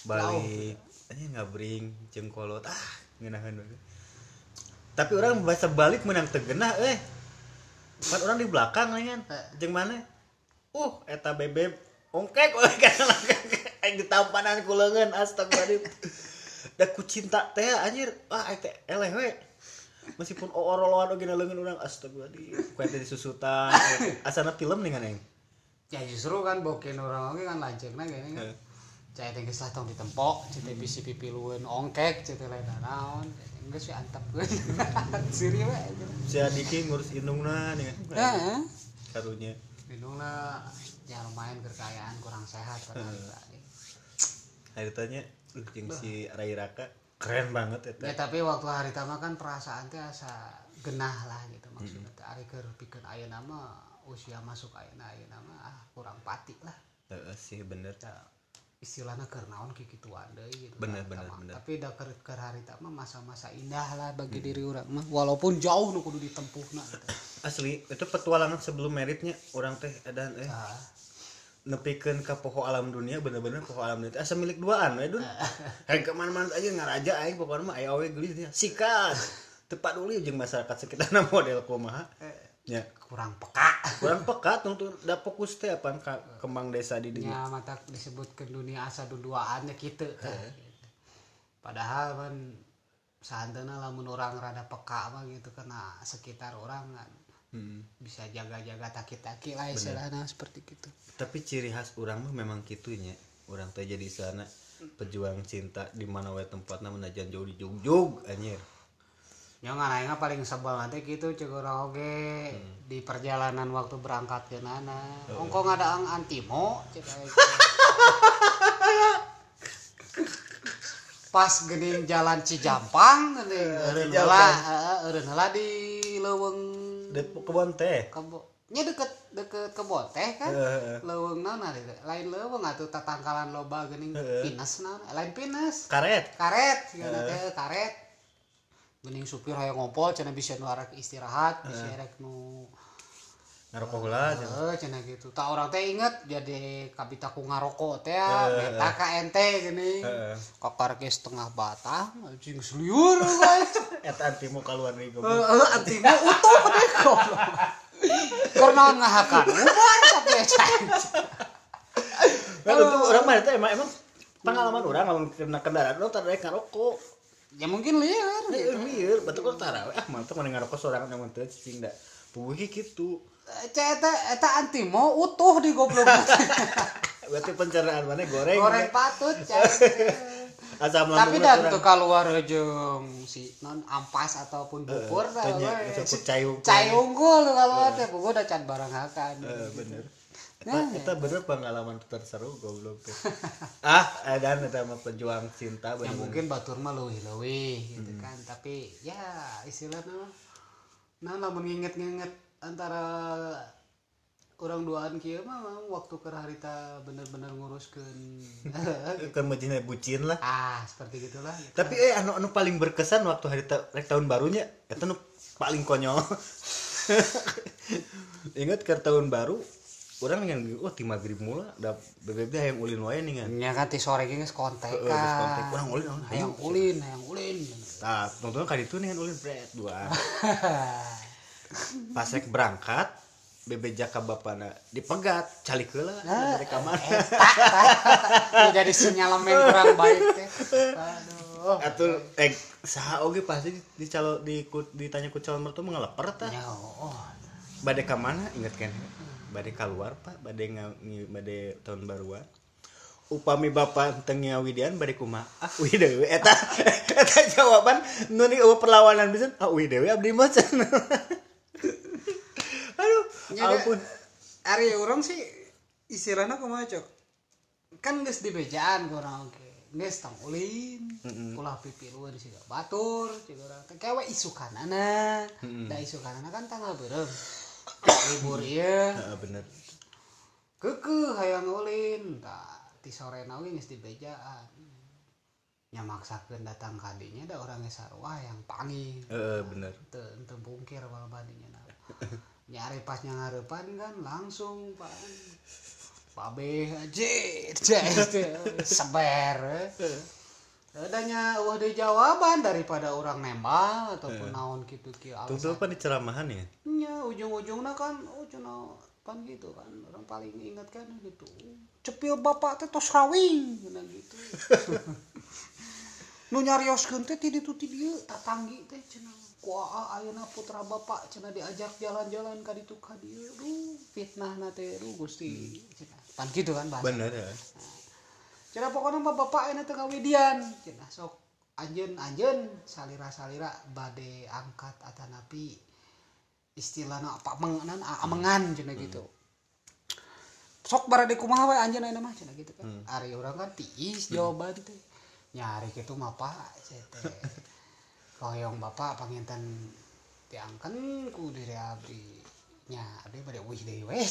Balik. Ini ngabring jeung kolot ah ngeunaheun tapi orang bahasa balik menang tegenah eh. Kan orang di belakang kan jeung mana? Uh eta bebek ongkek aing ditampanan ku leungeun astagfirullah da ku cinta teh anjir. Ah aing teh eleh we. Meskipun oroloan oge leungeun urang astagfirullah ku eta disusutan. Asana film nih kan aing Ya justru kan boken orang oge kan lanceukna gini kan. Cai teh geus tong ditempok, cai teh bisi pipilueun ongkek, cai teh lain naon. Geus we antepkeun. Siri we. si adiki ngurus indungna nih kan karunya. Lindungna ya lumayan kekayaan kurang sehat kan. hari tanya jeung si Rai Raka keren banget Ya eta tapi waktu hari tama kan perasaan teh asa genah lah gitu maksudnya teh ari keur pikeun ayeuna mah usia masuk ayeuna ayeuna mah ah, kurang pati lah. Heeh sih bener Ya, istilahnya naon kikituan deui gitu. Bener, Eta bener, mah. bener. Tapi da keur keur hari tama masa-masa indah lah bagi diri urang mah walaupun jauh nu kudu ditempuhna gitu. asli itu petualangan sebelum meritnya orang teh edan eh nepikeun ka poho alam dunia bener-bener poho alam dunia. Asa milik duaan we dun. Hayang ke mana-mana aja ngaraja aing pokoknya mah aya we geulis dia. Sikat. Tepat dulu jeung masyarakat sekitarna model kumaha. Nya kurang peka. kurang peka tuh da fokus teh apaan ka kembang desa di dinya Ya mata disebutkan dunia asa duduaannya gitu. tah. Padahal kan santana lamun orang rada peka mah gitu kena sekitar orang kan Hmm. bisa jaga-jaga taki-taki lah istilahnya seperti gitu. tapi ciri khas orang mah memang kitunya orang teh jadi sana pejuang cinta di mana we tempatna menajan jauh di jugjug anjir Ya ngan aing paling sebel nanti gitu cek orang oge di perjalanan waktu berangkat ke nana. Ongko ngadaang antimo cek aing. Pas gening jalan Cijampang geuning eureun heula, heeh, eureun heula di leuweung de kebon teh. Kebo. Nya deket deket kebon teh kan? Heeh. leuweung naon ari lain leuweung atuh tatangkalan loba geuning pines naon lain pines karet. Karet gimana teh karet. Geuning supir hayang ngompol cenah bisa nu istirahat bisa arek nu ngarokok heula cenah. Heeh, cenah gitu. Tak orang teh inget jadi kabita ku ngarokok teh ya, beta ka ente geuning. Heeh. Kakar ke setengah batang, anjing seliur guys. eta anti mau keluar nih goblok Heeh, antingnya utuh deh goblok. Karena ngahakan umar tapi kan itu orang mah itu emang emang pengalaman orang kalau kena kendaraan lo tadi ngarokok Ya mungkin liar gitu. Eh, lieur betul kok taraweh ah mantap mana ngarokok seorang yang teu cicing da puguh gitu eta antimo utuh di goblok. berarti pencernaan mana? Goreng Goreng patut asam tapi dan tuh keluar jeung si non ampas ataupun bubur dah tanya, disebut cai unggul. tuh keluar teh bubur udah can barang akan Eh, bener. Nah, Eta bener pengalaman terseru goblok. Teh. ah, edan eta mah pejuang cinta ya bener. mungkin batur mah leuwih-leuwih gitu kan tapi ya istilahnya nah lamun nginget-nginget antara orang duaan kieu mah waktu keur harita bener-bener nguruskeun Kan majina bucin lah. ah seperti gitulah gitu. Tapi eh anu anu paling berkesan waktu hari ta rek tahun barunya eta nu paling konyol. Ingat ke tahun baru orang yang oh ti magrib mula da BBB yang ulin wae nih kan. nya kan ti sore geus kontek geus kontak. Urang ulin hayu. hayang ulin hayang ulin Nah, nonton kali itu nih kan ulin bret dua. Pas rek berangkat bebe jaka bapana dipegat calik heula dari kamar. Ini jadi sinyalemen kurang baik teh aduh Atul eh saha oge pasti dicalo di ditanya ku calon mertua mengelepar tah. ya oh Bade ka mana inget kan? Bade keluar Pak, bade ngi bade tahun baruan. Upami bapak teu ngawidian bade kumaha? Ah, uih dewe eta eta jawaban nu ni eueuh perlawanan bisa. Ah, uih dewe abdi mah cenah. Aduh, Ya, da- ampun. Ari orang sih istilahnya kumaha cok? Kan geus di bejaan kurang oke. Geus tong ulin ulah pipiluan sih batur cik urang teh kewe isukanana da isukanana kan tanggal beureum libur ieu Heeh, bener. kekeh hayang ulin tah ti sore oge geus di bejaan. Nya maksakeun datang ka dinya da urang geus sarua yang panggil. Heeh, bener. teu teu bungkir bal badinya nah. nyari pas ngarepan kan langsung pan pabe aja seber adanya wah ada jawaban daripada orang nembal ataupun naon gitu kieu Tuh apa di ceramahan ya? nya ujung-ujungnya kan oh cenah pan gitu kan. Orang paling ingat kan gitu. Cepil bapak teh tos cenah gitu. Nu nyarioskeun teh ti ditu ti dieu tatanggi teh cenah kuaa ayeuna putra bapak cenah diajak jalan-jalan ka ditu ka dieu fitnah na teh Gusti. Cenah pan gitu kan bahasa. Bener ya. cenah pokoknya mah bapak enak tengah widian cenah sok anjeun anjeun salira salira bade angkat atanapi istilahna apa mengan amengan cenah gitu. Sok barade kumaha we anjeun ayeuna mah cenah gitu kan ari urang kan tiis jawaban teh. Nyari gitu mah pak teh koyong bapak panginten tiangkan ku diri abdi nya abdi bade wih deui we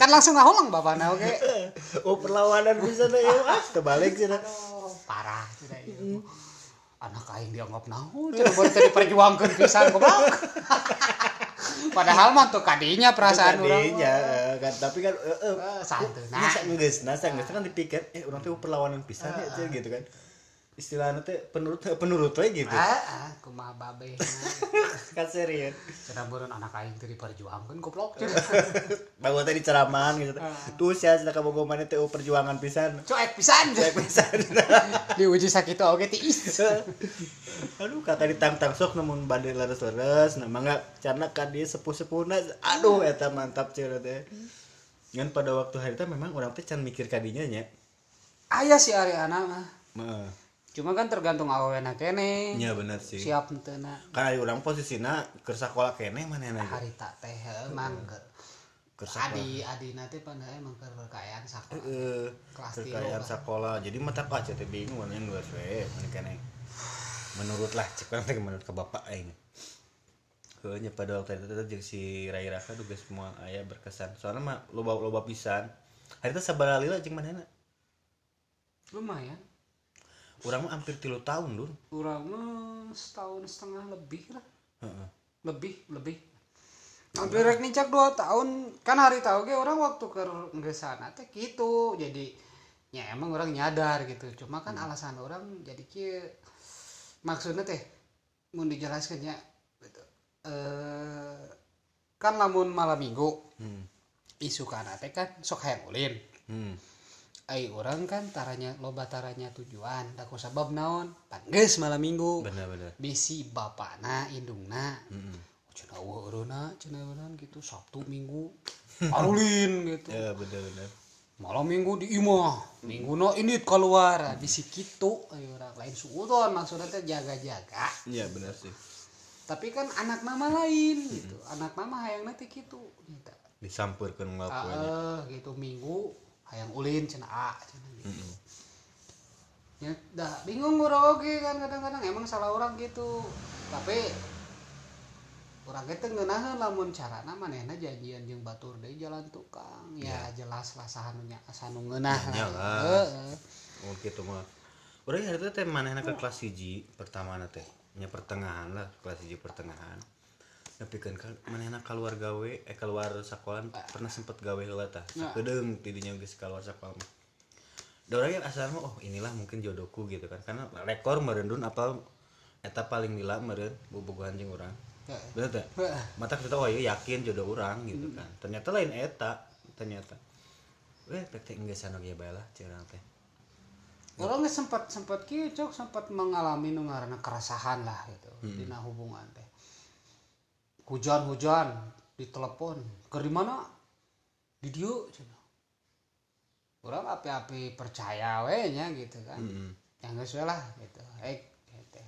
kan langsung ngaholang bapakna oke Oh, perlawanan bisa deh ya. Ah, terbalik sih. nah. Aduh, parah sudah itu anak aing dianggap naon cenah baru tadi perjuangkeun pisan goblok padahal mah tuh kadinya perasaan urang Tadinya, eh, kan tapi kan eh, eh, santu nah Masa ngeus, nasa ngeus kan dipikir eh orang tuh perlawanan pisan ya gitu kan. Istilahnya teh penurut penurut we gitu. ah ah, kumaha babe Kan serius. cenah beureun anak aing teu diperjuangkeun goblok Bawa tadi ceramahan gitu. Tuh sia cenah kabogo mana teh oh, perjuangan pisan. cuek pisan Cek pisan. diuji sakitu oge tiis Aduh kata ditang-tang sok namun badai leres-leres nah mangga karena ka dia sepuh-sepuhna aduh eta mantap ceureut teh. Ngan pada waktu hari teh memang orang teh can mikir kadinya nya. aya si ari anak mah Heeh. Cuma kan tergantung awena kene Nya bener sih. siap teu na Kan ari urang posisina keur sakola kene manehna ge. harita teh emang ke adi adi nanti pada emang kekayaan sakola Heeh. Kelas Kekayaan sekolah. Jadi mata aja teh bingung mana yang we mana kene. Menurut lah cek orang teh menurut ke bapak aing. Heunya pada waktu itu jeung si Rai Raka juga semua aya berkesan. Soalnya mah loba loba pisan. Hari itu sabaraha lila jeung manehna. lumayan Urang mah hampir tilu tahun lur. kurang mah setahun setengah lebih lah Heeh. lebih lebih hampir rek nicak dua tahun kan hari tahu ge orang waktu ke nggak sana teh gitu jadi ya emang orang nyadar gitu cuma kan alasan orang jadi kia maksudnya teh mau dijelaskan ya gitu. eh kan lamun malam minggu Hmm. isu kana teh kan sok hayang ulin Hmm. Ai orang kan taranya loba taranya tujuan. Da ku sabab naon pan geus malam minggu. Bener bener. bisi bapakna indungna. Heeh. cenah eureuna cenah beneran gitu. Sabtu minggu arulin gitu. Ya bener bener. malam minggu di imah. Minggu no ini keluar. Di sikitu ayo orang lain suudon maksudnya teh jaga-jaga. Iya benar sih. Tapi kan anak nama lain gitu. Anak nama hayang nanti gitu. Gitu disampurkan Ah, ngelakuin eh, gitu. Minggu hayang ulin cina a cenah gitu. ya dah bingung orang oke kan kadang-kadang emang salah orang gitu. Tapi orang itu ngeunaheun lamun carana manehna janjian jeung batur deui jalan tukang ya jelas lah sahanunya sanu ngeunah. Ya lah. Oh gitu mah. Ya itu teh mana ke kelas hiji pertama na teh. Nya pertengahan lah kelas hiji pertengahan tapi kan mana keluar gawe eh keluar sekolah pernah sempet gawe heula tah. Sakedeung tidinya geus keluar sekolah mah. Da urang asal oh inilah mungkin jodohku gitu kan. Karena rekor merendun apa eta paling lila meureun bobogohan jeung urang. Heeh. bener teh Heeh. mata kita oh iya yakin jodoh orang gitu kan. Ternyata lain eta ternyata. Eh geus anu ge bae lah cenah teh. Orang sempat sempat kieu cok sempat mengalami nu ngaranna keresahan lah gitu dina hubungan teh. Hujan-hujan ditelepon, "Keur di mana?" Di dieu cenah. Urang api-api percaya we nya gitu kan. Heeh. Ya geus we lah gitu. Eh gitu.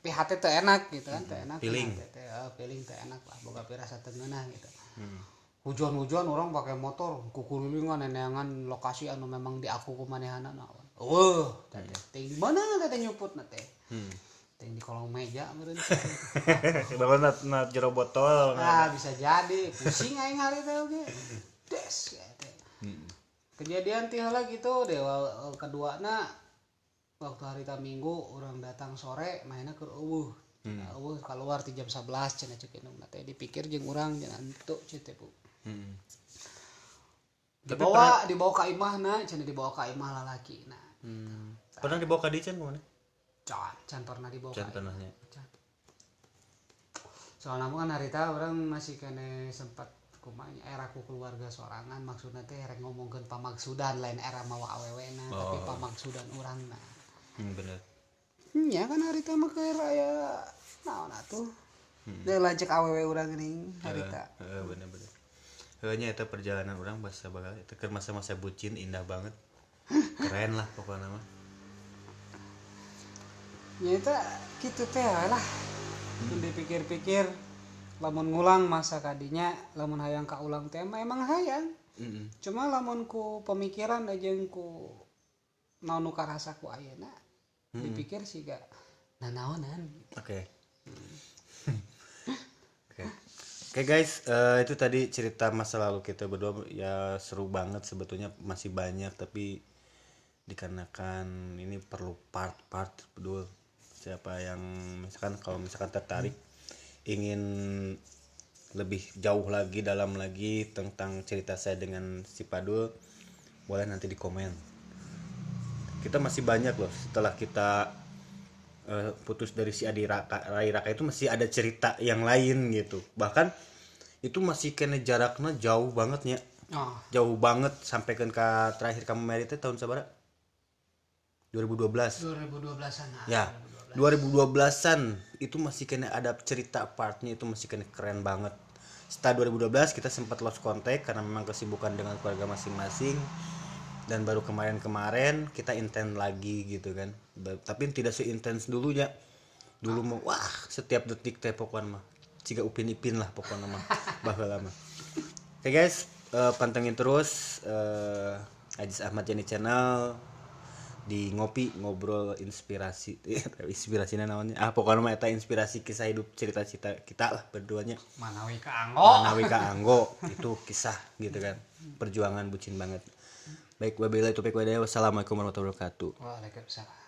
Tapi hati teh enak gitu kan, teh enak. Feeling. teh eh, feeling teh enak lah, boga pirasa teu ngeunah gitu. Hmm. hujan-hujan orang pakai motor kukulilingan neneangan lokasi anu memang diaku ku manehana naon wah teh ting di mana teh nyuput na teh Hmm. Ting di kolong meja meureun Bahkan na, na jero botol. ah bisa jadi pusing aing hari teh oge des ya Hmm. kejadian teh heula gitu deh wa- kedua na waktu hari ta minggu orang datang sore mainnya ke eueuh eueuh keluar ti jam 11 cenah cek indung teh dipikir jeung urang jangan tuh cete bu Hmm. dibawa dibawa ke imahna cenah dibawa ke imah lalaki nah Hmm. Pernah dibawa ke Dican ke mana? Can can pernah dibawa Can pernahnya. Can. soalnya kan harita orang masih kene sempat kumanya era ku keluarga sorangan maksudnya teh rek ngomongkeun pamaksudan lain era mawa awewena tapi Oh. pamaksudan urang nah Hmm, bener. Hmm, ya kan harita mah ke raya naon atuh Dia lajak awewe urang geuning harita Heeh, bener bener. Heunya itu perjalanan orang bahasa bakal itu masa-masa bucin indah banget. Keren lah pokoknya mah. Nyata gitu teh lah Mun dipikir-pikir lamun ngulang masa kadinya lamun hayang ka ulang teh mah emang hayang Heeh. cuma lamun ku pemikiran aja ku naon nu karasa ku ayeuna dipikir sih gak nanaonan Oke. Oke. Oke guys, eh, itu tadi cerita masa lalu kita berdua ya seru banget sebetulnya masih banyak tapi dikarenakan ini perlu part-part betul siapa yang misalkan kalau misalkan tertarik ingin lebih jauh lagi dalam lagi tentang cerita saya dengan si Padul boleh nanti di komen kita masih banyak loh setelah kita eh, putus dari si Adi Raka, Rai Raka itu masih ada cerita yang lain gitu. Bahkan itu masih kena jaraknya jauh banget ya oh. Jauh banget sampai ke terakhir kamu merit tahun sabara 2012 2012an nah, ya 2012an itu masih kena ada cerita partnya itu masih kena keren banget. Setelah 2012 kita sempat lost contact karena memang kesibukan dengan keluarga masing-masing. Dan baru kemarin-kemarin kita intens lagi gitu kan. Tapi tidak seintens dulunya. Dulu mau wah setiap detik teh pokoknya mah. Jika upin ipin lah pokoknya mah bahwa lama. Oke guys eh, pantengin terus eh Ajis Ahmad Jani channel di ngopi ngobrol inspirasi inspirasinya namanya ah pokoknya mah eta inspirasi kisah hidup cerita-cerita kita lah berduanya. Manawi ka anggo Nawi ka Anggo itu kisah gitu kan perjuangan bucin banget. Baik wabillahi taufiq walhidayah wassalamualaikum warahmatullahi wabarakatuh. Waalaikumsalam